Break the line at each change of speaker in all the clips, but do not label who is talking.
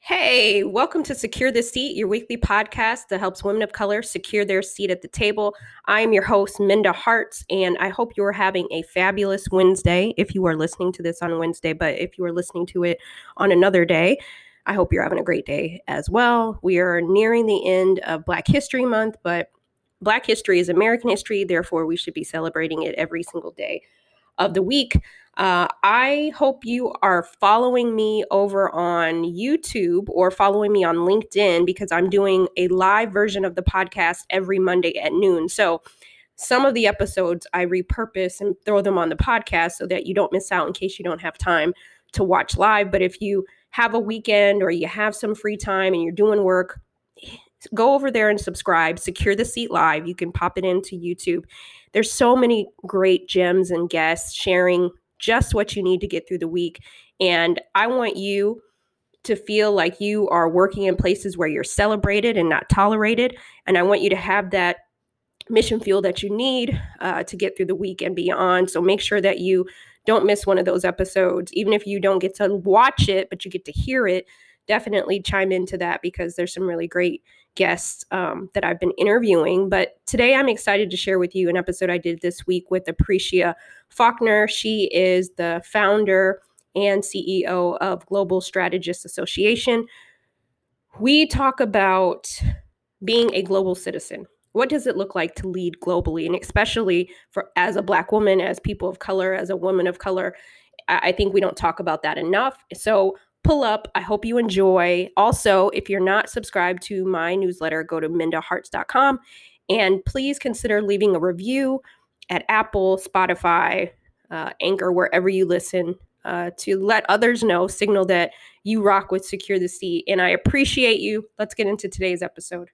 Hey, welcome to Secure the Seat, your weekly podcast that helps women of color secure their seat at the table. I am your host, Minda Harts, and I hope you are having a fabulous Wednesday if you are listening to this on Wednesday. But if you are listening to it on another day, I hope you're having a great day as well. We are nearing the end of Black History Month, but Black history is American history, therefore, we should be celebrating it every single day of the week. Uh, I hope you are following me over on YouTube or following me on LinkedIn because I'm doing a live version of the podcast every Monday at noon. So, some of the episodes I repurpose and throw them on the podcast so that you don't miss out in case you don't have time to watch live. But if you have a weekend or you have some free time and you're doing work, go over there and subscribe. Secure the Seat Live. You can pop it into YouTube. There's so many great gems and guests sharing just what you need to get through the week. And I want you to feel like you are working in places where you're celebrated and not tolerated. And I want you to have that mission fuel that you need uh, to get through the week and beyond. So make sure that you don't miss one of those episodes. Even if you don't get to watch it, but you get to hear it, definitely chime into that because there's some really great guests um, that I've been interviewing. But today I'm excited to share with you an episode I did this week with Aprecia Faulkner. She is the founder and CEO of Global Strategists Association. We talk about being a global citizen. What does it look like to lead globally, and especially for as a Black woman, as people of color, as a woman of color? I think we don't talk about that enough. So pull up. I hope you enjoy. Also, if you're not subscribed to my newsletter, go to mindaharts.com and please consider leaving a review at Apple, Spotify, uh, Anchor, wherever you listen uh, to let others know, signal that you rock with Secure the Seat. And I appreciate you. Let's get into today's episode.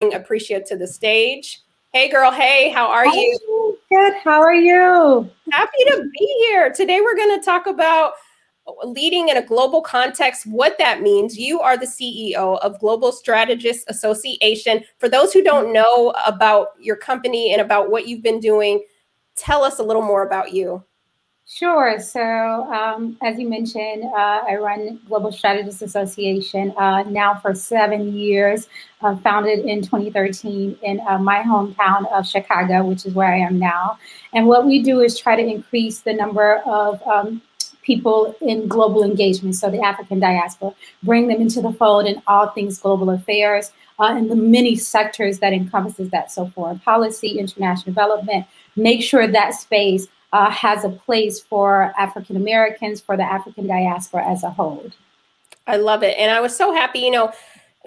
Aprecia to the stage. Hey, girl. Hey, how are Hi, you?
Good. How are you?
Happy to be here. Today, we're going to talk about leading in a global context, what that means. You are the CEO of Global Strategists Association. For those who don't know about your company and about what you've been doing, tell us a little more about you.
Sure. So, um, as you mentioned, uh, I run Global Strategists Association uh, now for seven years, uh, founded in 2013 in uh, my hometown of Chicago, which is where I am now. And what we do is try to increase the number of um, people in global engagement, so the African diaspora, bring them into the fold in all things global affairs uh, and the many sectors that encompasses that. So foreign policy, international development, make sure that space uh, has a place for African Americans, for the African diaspora as a whole.
I love it. And I was so happy, you know,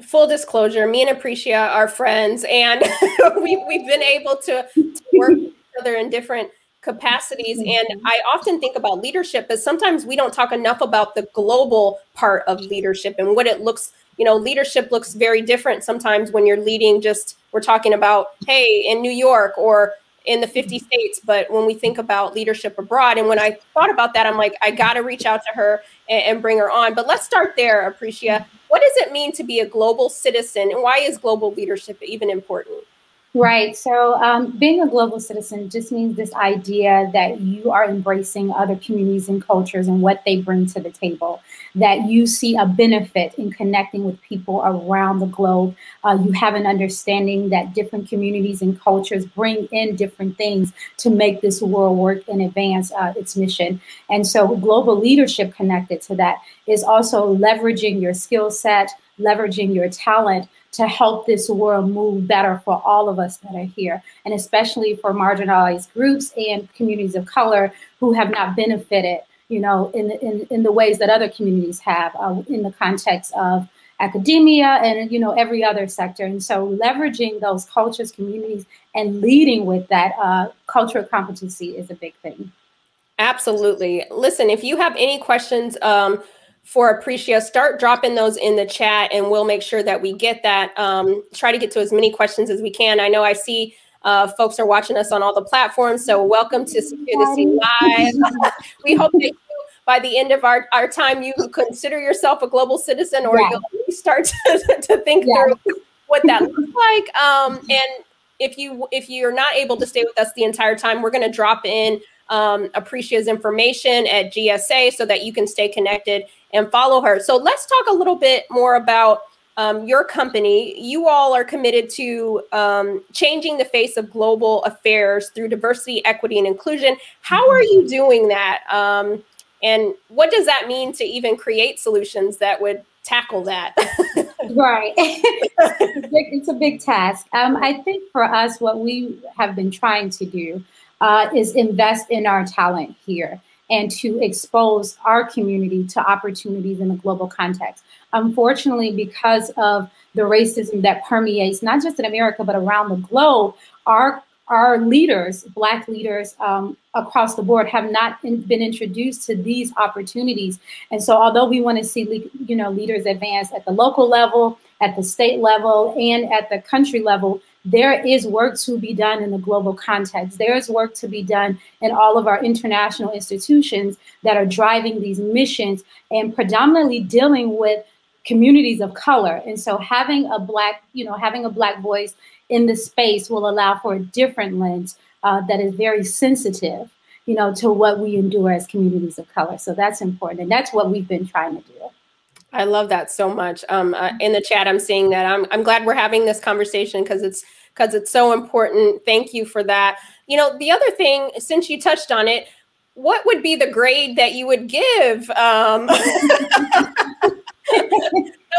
full disclosure, me and Aprecia are friends and we, we've been able to, to work together in different capacities. And mm-hmm. I often think about leadership, but sometimes we don't talk enough about the global part of leadership and what it looks. You know, leadership looks very different sometimes when you're leading. Just we're talking about, hey, in New York or in the 50 states. But when we think about leadership abroad, and when I thought about that, I'm like, I got to reach out to her and, and, bring her on. But let's start there, Aprecia. What does it mean to be a global citizen, and why is global leadership even important?
Right. So, um, being a global citizen just means this idea that you are embracing other communities and cultures and what they bring to the table, that you see a benefit in connecting with people around the globe. Uh, you have an understanding that different communities and cultures bring in different things to make this world work and advance uh, its mission. And so, global leadership connected to that is also leveraging your skill set, leveraging your talent to help this world move better for all of us that are here, and especially for marginalized groups and communities of color who have not benefited, you know, in in, in the ways that other communities have, uh, in the context of academia and you know every other sector. And so, leveraging those cultures, communities, and leading with that uh, cultural competency is a big thing.
Absolutely. Listen, if you have any questions. Um, for Aprecia, start dropping those in the chat and we'll make sure that we get that. Um, try to get to as many questions as we can. I know I see uh, folks are watching us on all the platforms, so welcome to Secure the Seat Live. we hope that you, by the end of our, our time, you consider yourself a global citizen or yeah. you'll start to, to think yeah. through what that looks like. Um, and if you if you're not able to stay with us the entire time, we're going to drop in um, Aprecia's information at GSA so that you can stay connected and follow her. So let's talk a little bit more about um, your company. You all are committed to um, changing the face of global affairs through diversity, equity, and inclusion. How are you doing that? Um, and what does that mean to even create solutions that would tackle that?
right. it's, a big, it's, a big, task. Um, I think for us, what we have been trying to do uh, is invest in our talent here and to expose our community to opportunities in a global context. Unfortunately, because of the racism that permeates not just in America but around the globe, our our leaders, Black leaders um, across the board, have not in, been introduced to these opportunities. And so, although we want to see, you know, leaders advance at the local level, at the state level, and at the country level, there is work to be done in the global context. There is work to be done in all of our international institutions that are driving these missions and predominantly dealing with communities of color. And so having a black, you know, having a black voice in the space will allow for a different lens uh, that is very sensitive, you know, to what we endure as communities of color. So that's important, and that's what we've been trying to do.
I love that so much. Um, uh, in the chat, I'm seeing that. I'm I'm glad we're having this conversation because it's because it's so important. Thank you for that. You know, the other thing, since you touched on it, what would be the grade that you would give um,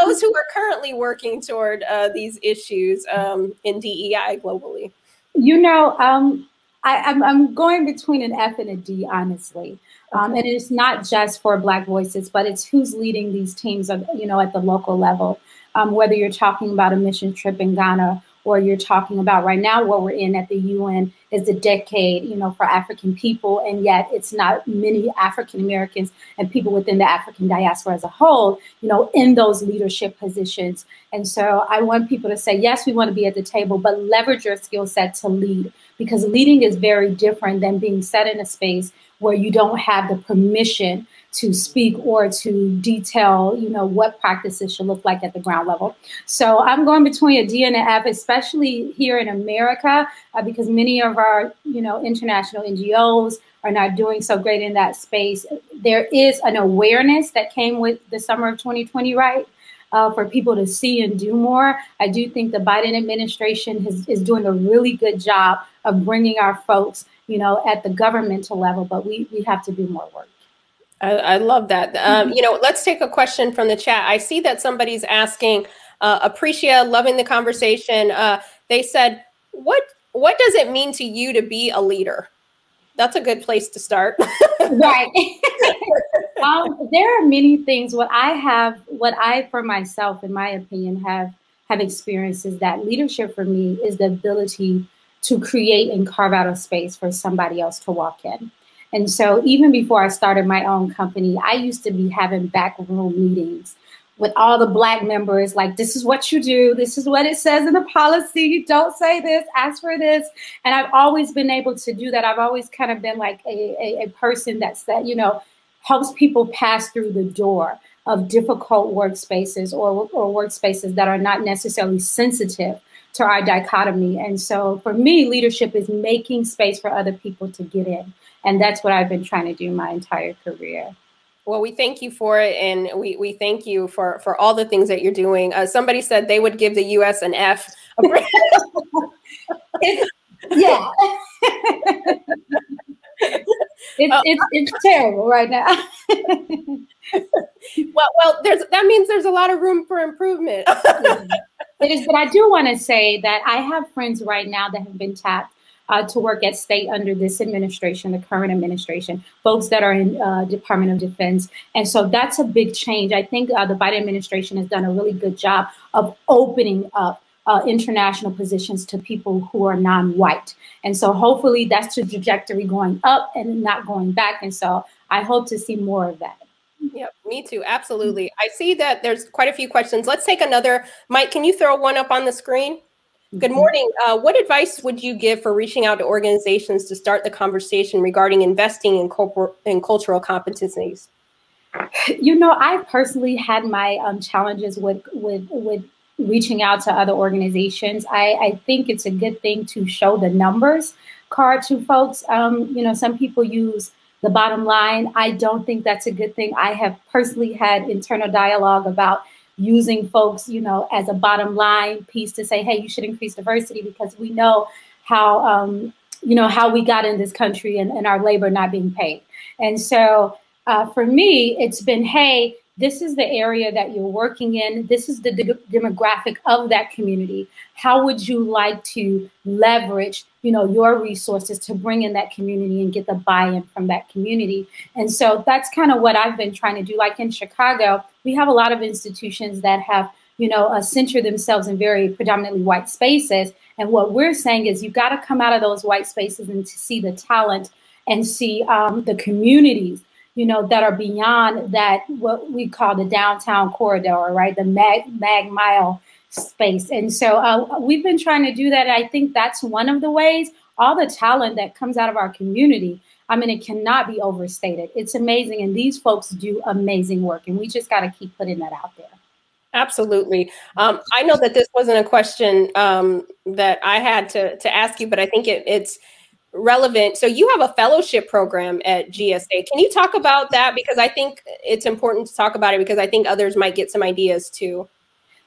those who are currently working toward uh, these issues um, in DEI globally?
You know, um, I, am I'm, I'm going between an F and a D, honestly. Um, and it's not just for Black voices, but it's who's leading these teams, of, you know, at the local level. Um, whether you're talking about a mission trip in Ghana or you're talking about right now what we're in at the UN is the decade, you know, for African people, and yet it's not many African Americans and people within the African diaspora as a whole, you know, in those leadership positions. And so I want people to say, yes, we want to be at the table, but leverage your skill set to lead because leading is very different than being set in a space where you don't have the permission to speak or to detail, you know, what practices should look like at the ground level. So I'm going between a D and an F, especially here in America, uh, because many of our, you know, international NGOs are not doing so great in that space. There is an awareness that came with the summer of 2020, right? Uh, for people to see and do more. I do think the Biden administration has, is doing a really good job of bringing our folks, you know, at the governmental level, but we, we have to do more work.
I, I love that. Um, you know, let's take a question from the chat. I see that somebody's asking, uh, Aprecia, loving the conversation. Uh, they said, "What what does it mean to you to be a leader?" That's a good place to start.
right. um, there are many things. What I have, what I for myself, in my opinion, have have experienced is that leadership for me is the ability to create and carve out a space for somebody else to walk in. And so even before I started my own company, I used to be having backroom meetings with all the black members like this is what you do. This is what it says in the policy. Don't say this. Ask for this. And i've always been able to do that. I've always kind of been like a, a, a person that you know helps people pass through the door of difficult workspaces or, or workspaces that are not necessarily sensitive to our dichotomy and so for me leadership is making space for other people to get in and that's what I've been trying to do my entire career.
Well, we thank you for it, and we, we thank you for, for all the things that you're doing. Uh, somebody said they would give the U.S. an F.
yeah. it's, uh, it's, it's terrible right now.
well, well, there's that means there's a lot of room for improvement.
it is, but I do want to say that I have friends right now that have been tapped uh, to work at state under this administration, the current administration, folks that are in uh, Department of Defense. And so that's a big change. I think uh, the Biden administration has done a really good job of opening up uh, international positions to people who are non-white. And so hopefully that's the trajectory going up and not going back. And so I hope to see more of that.
Yeah, me too. Absolutely. I see that there's quite a few questions. Let's take another. Mike, can you throw one up on the screen? Good mm-hmm. morning. Uh, what advice would you give for reaching out to organizations to start the conversation regarding investing in, corpor- in cultural competencies?
You know, I personally had my um, challenges with with with reaching out to other organizations. I, I think it's a good thing to show the numbers card to folks. Um, you know, some people use the bottom line. I don't think that's a good thing. I have personally had internal dialogue about using folks, you know, as a bottom line piece to say, hey, you should increase diversity because we know how, um, you know, how we got in this country and, and our labor not being paid. And so uh, for me, it's been, hey, this is the area that you're working in. This is the de- demographic of that community. How would you like to leverage, you know, your resources to bring in that community and get the buy-in from that community? And so that's kind of what I've been trying to do. Like in Chicago, we have a lot of institutions that have, you know, uh, centered themselves in very predominantly white spaces. And what we're saying is you've got to come out of those white spaces and to see the talent and see um, the communities you know, that are beyond that, what we call the downtown corridor, right? The mag, mag mile space. And so uh, we've been trying to do that. I think that's one of the ways all the talent that comes out of our community. I mean, it cannot be overstated. It's amazing. And these folks do amazing work. And we just got to keep putting that out there.
Absolutely. Um, I know that this wasn't a question um, that I had to, to ask you, but I think it, it's relevant. So you have a fellowship program at GSA. Can you talk about that? Because I think it's important to talk about it because I think others might get some ideas too.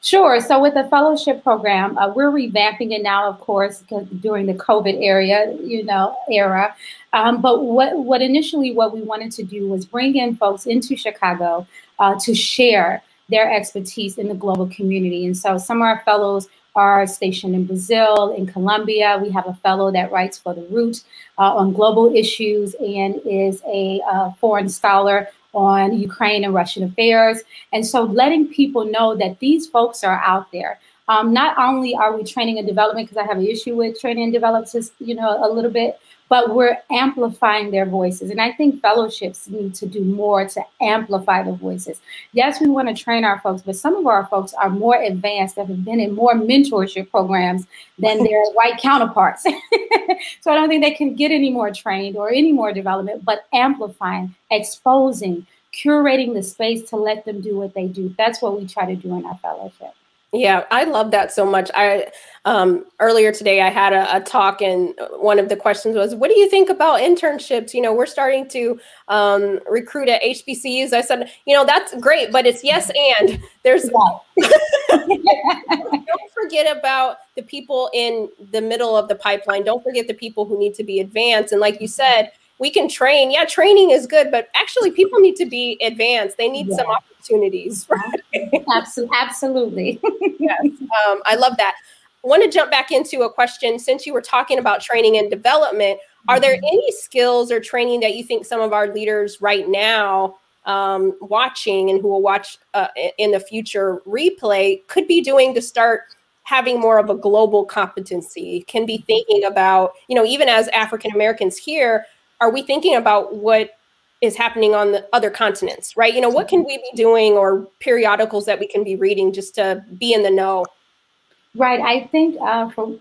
Sure. So with the fellowship program, uh, we're revamping it now, of course, during the COVID area, you know, era. Um, but what what initially what we wanted to do was bring in folks into Chicago uh, to share their expertise in the global community. And so some of our fellows are stationed in Brazil, in Colombia. We have a fellow that writes for The Root uh, on global issues and is a uh, foreign scholar on Ukraine and Russian affairs. And so letting people know that these folks are out there. Um, not only are we training and development, because I have an issue with training and development, just, you know, a little bit, but we're amplifying their voices. And I think fellowships need to do more to amplify the voices. Yes, we want to train our folks, but some of our folks are more advanced that have been in more mentorship programs than their white counterparts. so I don't think they can get any more trained or any more development, but amplifying, exposing, curating the space to let them do what they do. That's what we try to do in our fellowship.
Yeah, I love that so much. I um, earlier today I had a, a, talk, and one of the questions was, "What do you think about internships?" You know, we're starting to um, recruit at HBCUs. I said, you know, that's great, but it's yes and there's. don't forget about the people in the middle of the pipeline. Don't forget the people who need to be advanced. And like you said, we can train. Yeah, training is good, but actually, people need to be advanced. They need yeah. some opportunities.
Right? Absolutely. Absolutely.
yes, um, I love that. I want to jump back into a question since you were talking about training and development. Are there mm-hmm. any skills or training that you think some of our leaders right now um, watching and who will watch uh, in the future replay could be doing to start having more of a global competency? Can be thinking about, you know, even as African Americans here, are we thinking about what is happening on the other continents, right? You know, what can we be doing or periodicals that we can be reading just to be in the know?
Right. I think uh, for,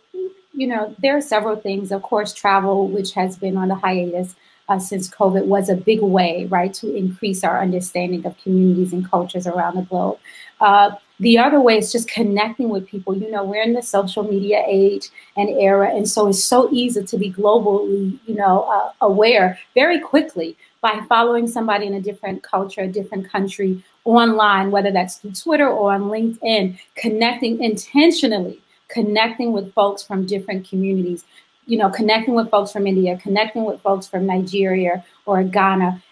you know, there are several things. Of course, travel, which has been on the hiatus uh, since COVID, was a big way, right, to increase our understanding of communities and cultures around the globe. Uh, the other way is just connecting with people. You know, we're in the social media age and era, and so it's so easy to be globally, you know, uh, aware very quickly by following somebody in a different culture, a different country online, whether that's through Twitter or on LinkedIn, connecting intentionally, connecting with folks from different communities, you know, connecting with folks from India, connecting with folks from Nigeria or Ghana,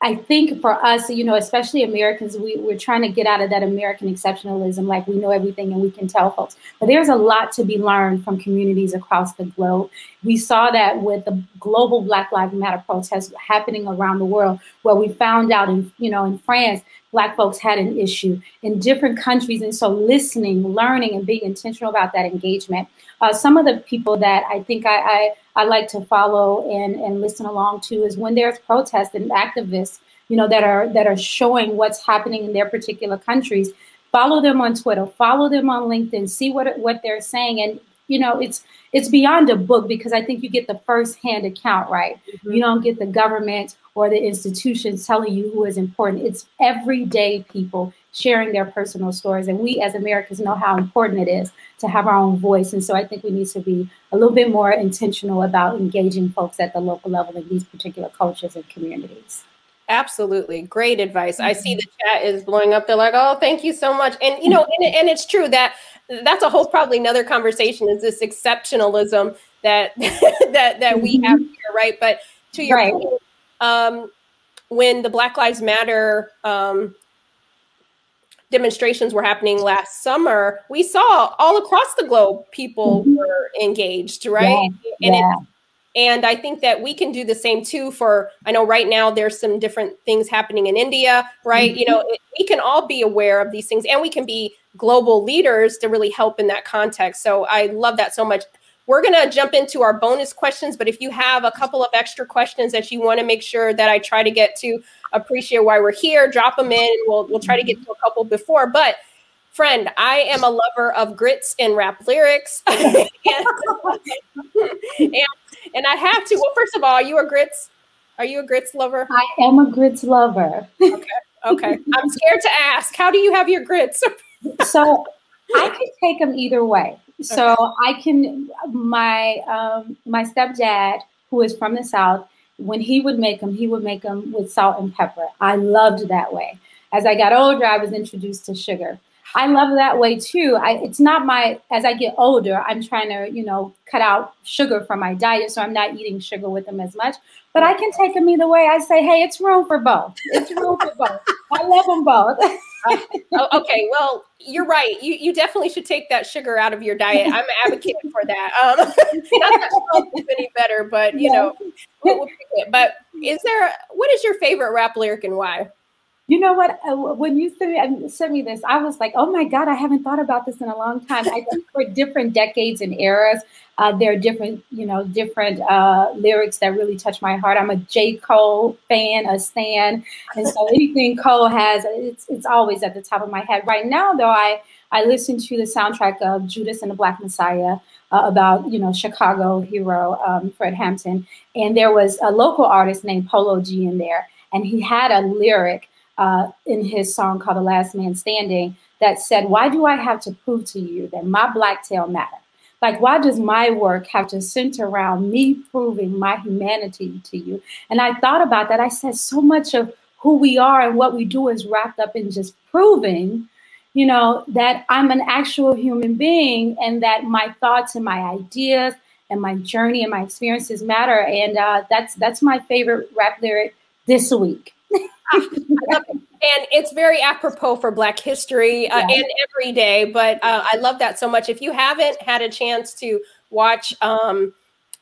I think for us, you know, especially Americans, we, we're trying to get out of that American exceptionalism, like we know everything and we can tell folks. But there's a lot to be learned from communities across the globe. We saw that with the global Black Lives Matter protests happening around the world, where we found out in, you know, in France, Black folks had an issue in different countries. And so listening, learning, and being intentional about that engagement. Uh, some of the people that I think I, I I like to follow and, and listen along to is when there's protests and activists, you know, that are that are showing what's happening in their particular countries. Follow them on Twitter, follow them on LinkedIn, see what what they're saying, and you know, it's it's beyond a book because I think you get the first hand account, right? Mm-hmm. You don't get the government or the institutions telling you who is important. It's everyday people sharing their personal stories. And we as Americans know how important it is to have our own voice. And so I think we need to be a little bit more intentional about engaging folks at the local level in these particular cultures and communities.
Absolutely. Great advice. Mm-hmm. I see mm-hmm. the chat is blowing up. They're like, oh, thank you so much. And, you know, and, and it's true that that's a whole probably another conversation is this exceptionalism that that that we have mm-hmm. here, right? But to your right. point, um, when the Black Lives Matter um, demonstrations were happening last summer, we saw all across the globe people mm-hmm. were engaged, right? Yeah. And yeah. It, and I think that we can do the same too for, I know right now there's some different things happening in India, right? Mm-hmm. You know, we can all be aware of these things and we can be global leaders to really help in that context. So I love that so much. We're going to jump into our bonus questions, but if you have a couple of extra questions that you want to make sure that I try to get to, appreciate why we're here, drop them in. We'll, we'll try to get to a couple before, but friend, I am a lover of grits and rap lyrics. and, and, and, I have to, well, first of all, are you a grits? Are you a grits lover?
I am a grits lover.
okay. Okay. I'm scared to ask. How do you have your grits?
so I can take them either way. So okay. I can my um, my stepdad, who is from the south, when he would make them, he would make them with salt and pepper. I loved that way. As I got older, I was introduced to sugar. I love that way too. I, it's not my, as I get older, I'm trying to, you know, cut out sugar from my diet. So I'm not eating sugar with them as much. But I can take them either way. I say, hey, it's room for both. It's room for both. I love them both.
oh, okay, well, you're right. You you definitely should take that sugar out of your diet. I'm advocating for that. Um, not that it's any better, but you yeah. know, we'll, we'll But is there what is your favorite rap lyric and why?
You know what? When you sent me, sent me this, I was like, oh my God, I haven't thought about this in a long time. I think for different decades and eras, uh, there are different, you know, different uh, lyrics that really touch my heart. I'm a J. Cole fan, a stan. And so anything Cole has, it's, it's always at the top of my head. Right now, though, I, I listen to the soundtrack of Judas and the Black Messiah. Uh, about you know Chicago hero um, Fred Hampton, and there was a local artist named Polo G in there, and he had a lyric uh, in his song called The Last Man Standing that said, Why do I have to prove to you that my black tail matter? Like, why does my work have to center around me proving my humanity to you? And I thought about that. I said, so much of who we are and what we do is wrapped up in just proving, you know, that I'm an actual human being and that my thoughts and my ideas and my journey and my experiences matter. And uh, that's that's my favorite rap lyric this week.
and it's very apropos for Black History uh, yeah. and every day. But uh, I love that so much. If you haven't had a chance to watch um,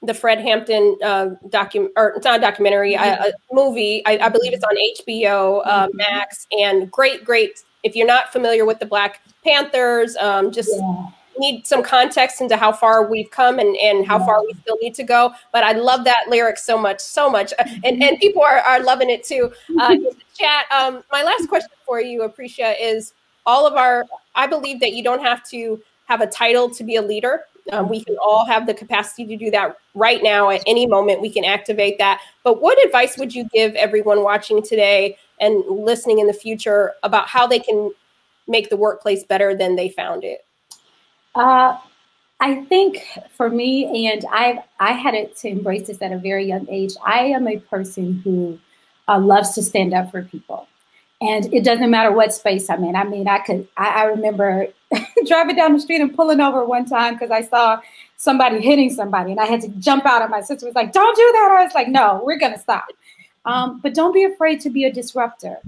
the Fred Hampton uh, document, or it's not a documentary, mm-hmm. a, a, movie, I, I, believe it's on HBO uh, mm-hmm. Max, and great, great. If you're not familiar with the Black Panthers, um, just yeah need some context into how far we've come and, and how far we still need to go. But I love that lyric so much, so much. Uh, and, and people are, are loving it too. Uh, in the chat, um, my last question for you, Aprecia, is all of our, I believe that you don't have to have a title to be a leader. Um, we can all have the capacity to do that right now at any moment. We can activate that. But what advice would you give everyone watching today and listening in the future about how they can make the workplace better than they found it?
Uh, I think for me, and I I had it to embrace this at a very young age. I am a person who uh, loves to stand up for people, and it doesn't matter what space I'm in. I mean, I could. I, I remember driving down the street and pulling over one time because I saw somebody hitting somebody, and I had to jump out. And my sister was like, "Don't do that!" I was like, "No, we're gonna stop." Um, but don't be afraid to be a disruptor.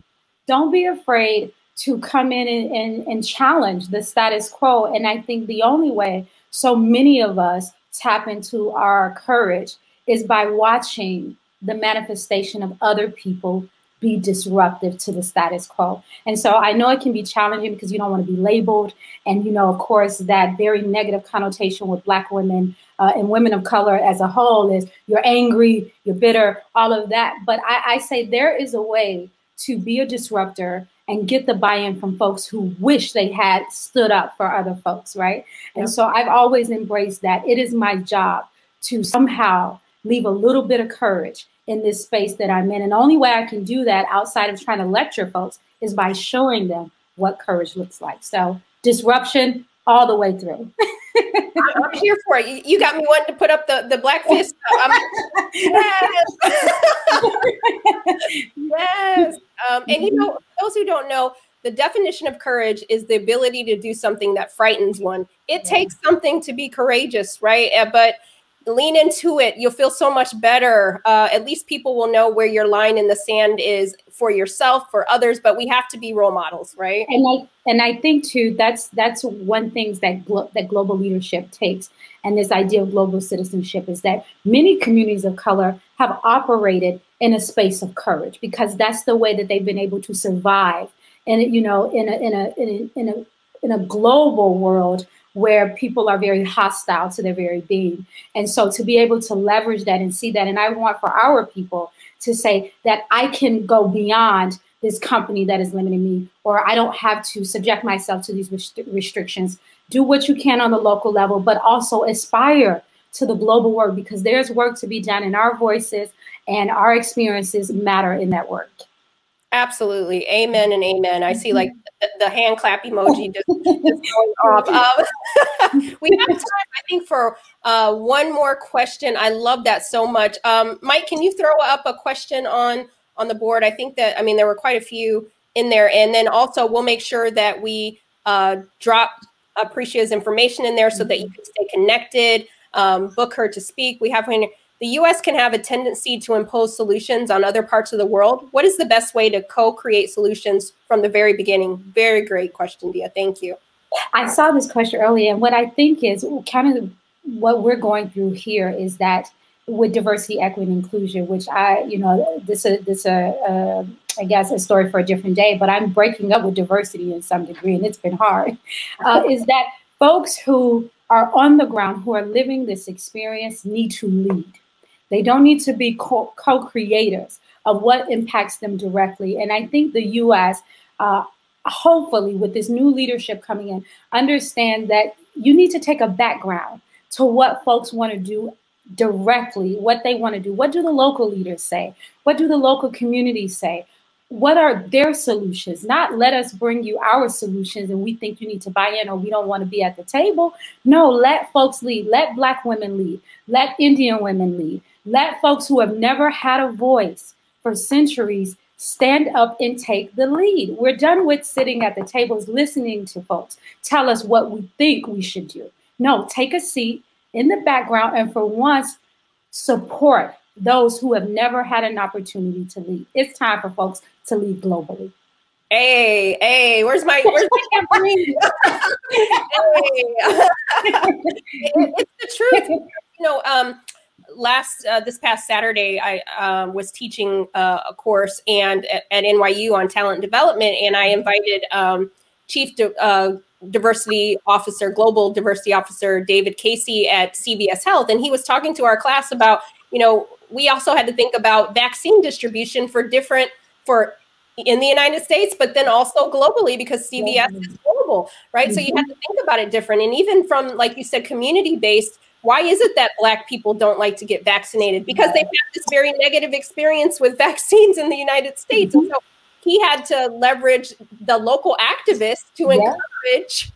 Don't be afraid to come in and, and, and challenge the status quo. And I think the only way so many of us tap into our courage is by watching the manifestation of other people be disruptive to the status quo. And so I know it can be challenging because you don't want to be labeled. And, you know, of course, that very negative connotation with Black women uh, and women of color as a whole is you're angry, you're bitter, all of that. But I, I say there is a way to be a disruptor and get the buy-in from folks who wish they had stood up for other folks, right? And yep. so I've always embraced that. It is my job to somehow leave a little bit of courage in this space that I'm in. And the only way I can do that outside of trying to lecture folks is by showing them what courage looks like. So disruption all the way through.
I'm here for it. You, got me wanting to put up the, the black fist. Um, yes. yes. Um, and you know, those who don't know, the definition of courage is the ability to do something that frightens one. It yeah. takes something to be courageous, right? Uh, but lean into it. You'll feel so much better. Uh, at least people will know where your line in the sand is for yourself, for others. But we have to be role models, right?
And I and I think too that's that's one thing that glo- that global leadership takes, and this idea of global citizenship is that many communities of color have operated in a space of courage because that's the way that they've been able to survive. And you know, in a in a in a, in a, in a global world where people are very hostile to their very being. And so to be able to leverage that and see that, and I want for our people to say that I can go beyond this company that is limiting me, or I don't have to subject myself to these rest- restrictions. Do what you can on the local level, but also aspire to the global work because there's work to be done, and our voices and our experiences matter in that work.
Absolutely. Amen and amen. I see like the, the hand clap emoji just, just going off. Um, we have time, I think, for uh, one more question. I love that so much. Um, Mike, can you throw up a question on on the board? I think that, I mean, there were quite a few in there. And then also we'll make sure that we uh, drop Aprecia's information in there so that you can stay connected, um, book her to speak. We have the US can have a tendency to impose solutions on other parts of the world. What is the best way to co create solutions from the very beginning? Very great question, Dia. Thank you.
I saw this question earlier, and what I think is kind of what we're going through here is that with diversity, equity, and inclusion, which I, you know, this is this a, uh, I guess a story for a different day. But I'm breaking up with diversity in some degree, and it's been hard. Uh, is that folks who are on the ground, who are living this experience, need to lead. They don't need to be co creators of what impacts them directly. And I think the US, uh, hopefully, with this new leadership coming in, understand that you need to take a background to what folks want to do directly, what they want to do. What do the local leaders say? What do the local communities say? What are their solutions? Not let us bring you our solutions and we think you need to buy in or we don't want to be at the table. No, let folks lead. Let Black women lead. Let Indian women lead. Let folks who have never had a voice for centuries stand up and take the lead. We're done with sitting at the tables listening to folks tell us what we think we should do. No, take a seat in the background and for once support those who have never had an opportunity to lead. It's time for folks to lead globally.
Hey, hey, where's my where's my hey. it's the truth. You know, um, last uh, this past Saturday, I uh, was teaching uh, a course and at, at, NYU on talent development, and I invited um, Chief uh, Diversity Officer, Global Diversity Officer David Casey at CVS Health, and he was talking to our class about, you know, we also had to think about vaccine distribution for different for in the United States, but then also globally because CVS is global, right? Mm-hmm. So you mm-hmm. have to think about it different, and even from like you said, community based why is it that black people don't like to get vaccinated? Because they've had this very negative experience with vaccines in the united states. Mm-hmm. and so he had to leverage the local activists to yeah. encourage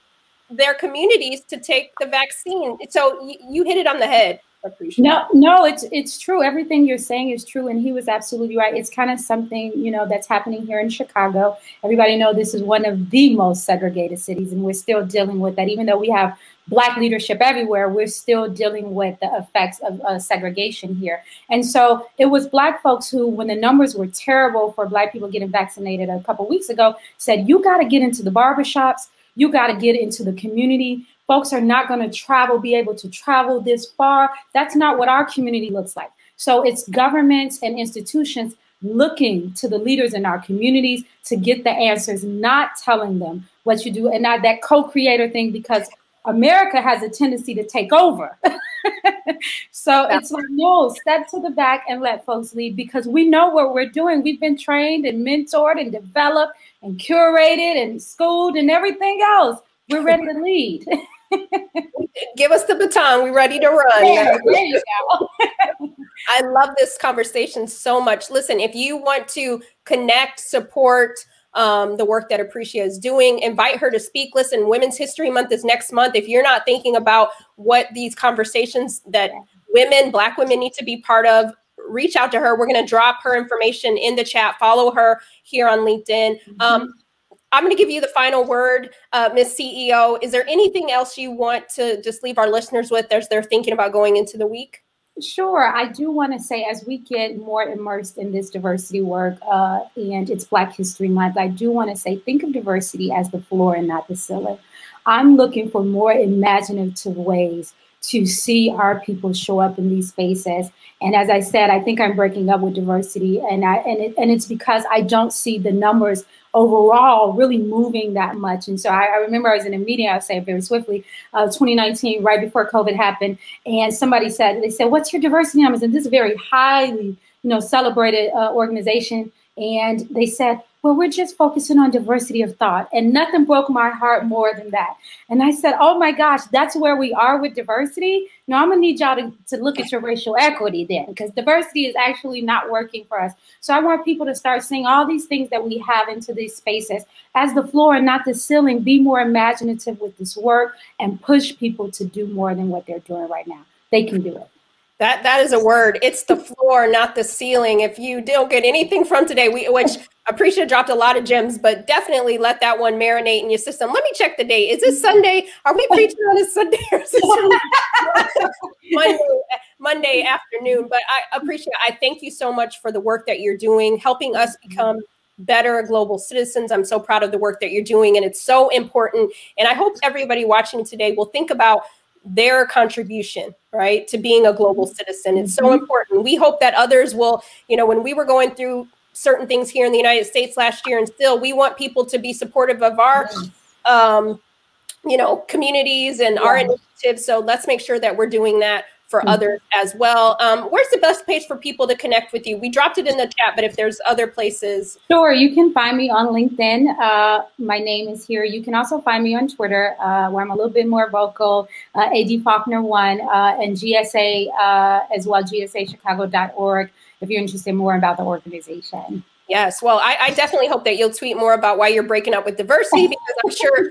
their communities to take the vaccine. So you, you hit it on the head
Aprecia no no it's it's true. Everything you're saying is true and he was absolutely right. It's kind of something you know that's happening here in chicago. Everybody know this is one of the most segregated cities and we're still dealing with that even though we have black leadership everywhere we're still dealing with the effects of uh, segregation here. And so it was black folks who when the numbers were terrible for black people getting vaccinated a couple weeks ago said you got to get into the barbershops. You got to get into the community. Folks are not going to travel be able to travel this far. That's not what our community looks like. So it's governments and institutions looking to the leaders in our communities to get the answers not telling them what you do and not that co-creator thing because America has a tendency to take over. so it's like, no, step to the back and let folks lead because we know what we're doing. We've been trained and mentored and developed and curated and schooled and everything else. We're ready to lead.
Give us the baton. We're ready to run. There you go. I love this conversation so much. Listen, if you want to connect, support, um, the work that Aprecia is doing. Invite her to speak. Listen, Women's History Month is next month. If you're not thinking about what these conversations that women, Black women need to be part of, reach out to her. We're going to drop her information in the chat. Follow her here on LinkedIn. Mm-hmm. Um, I'm going to give you the final word, uh, Miss CEO. Is there anything else you want to just leave our listeners with as they're thinking about going into the week?
Sure. I do want to say, as we get more immersed in this diversity work uh, and it's Black History Month, I do want to say, think of diversity as the floor and not the ceiling. I'm looking for more imaginative ways to see our people show up in these spaces. And as I said, I think I'm breaking up with diversity, and I and it, and it's because I don't see the numbers overall really moving that much. And so I, I remember I was in a meeting, I'll say very swiftly, uh, 2019, right before COVID happened, and somebody said, they said, "What's your diversity numbers?" And this is a very highly, you know, celebrated uh, organization, and they said, well, we're just focusing on diversity of thought. And nothing broke my heart more than that. And I said, oh my gosh, that's where we are with diversity. Now I'm gonna need y'all to, to look at your racial equity then, because diversity is actually not working for us. So I want people to start seeing all these things that we have into these spaces as the floor and not the ceiling. Be more imaginative with this work and push people to do more than what they're doing right now. They can do it.
That that is a word. It's the floor, not the ceiling. If you don't get anything from today, we which Aprecia dropped a lot of gems, but definitely let that one marinate in your system. Let me check the date. Is this Sunday? Are we preaching on a Sunday or Monday, Monday afternoon? But I appreciate. I thank you so much for the work that you're doing, helping us mm-hmm. become better global citizens. I'm so proud of the work that you're doing, and it's so important. And I hope everybody watching today will think about their contribution right to being a global citizen. It's so mm-hmm. important. We hope that others will you know when we were going through certain things here in the united states last year and still we want people to be supportive of our um, you know communities and yeah. our initiatives. So let's make sure that we're doing that for mm-hmm. others as well. Um, where's the best place for people to connect with you? We dropped it in the chat, but if there's other places.
Sure, you can find me on LinkedIn. Uh, my name is here. You can also find me on Twitter, uh, where I'm a little bit more vocal, uh, AD Faulkner1, uh, and GSA uh, as well, gsachicago.org, if you're interested more about the organization.
Yes, well, I, I definitely hope that you'll tweet more about why you're breaking up with diversity because I'm sure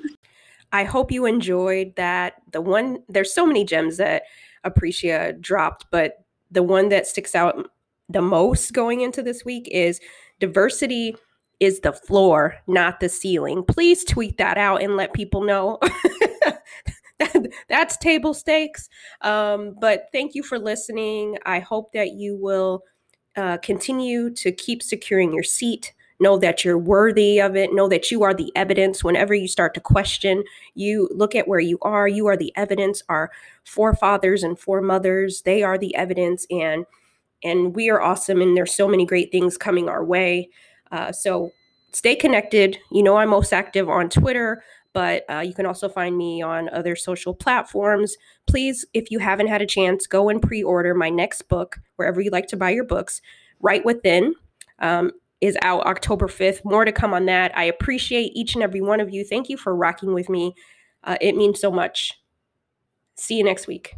I hope you enjoyed that. The one, there's so many gems that Aprecia dropped, but the one that sticks out the most going into this week is diversity is the floor, not the ceiling. Please tweet that out and let people know. That's table stakes. Um, but thank you for listening. I hope that you will uh, continue to keep securing your seat know that you're worthy of it know that you are the evidence whenever you start to question you look at where you are you are the evidence our forefathers and foremothers they are the evidence and and we are awesome and there's so many great things coming our way uh, so stay connected you know i'm most active on twitter but uh, you can also find me on other social platforms. Please, if you haven't had a chance, go and pre order my next book, wherever you like to buy your books, Right Within. Um, is out October 5th. More to come on that. I appreciate each and every one of you. Thank you for rocking with me. Uh, it means so much. See you next week.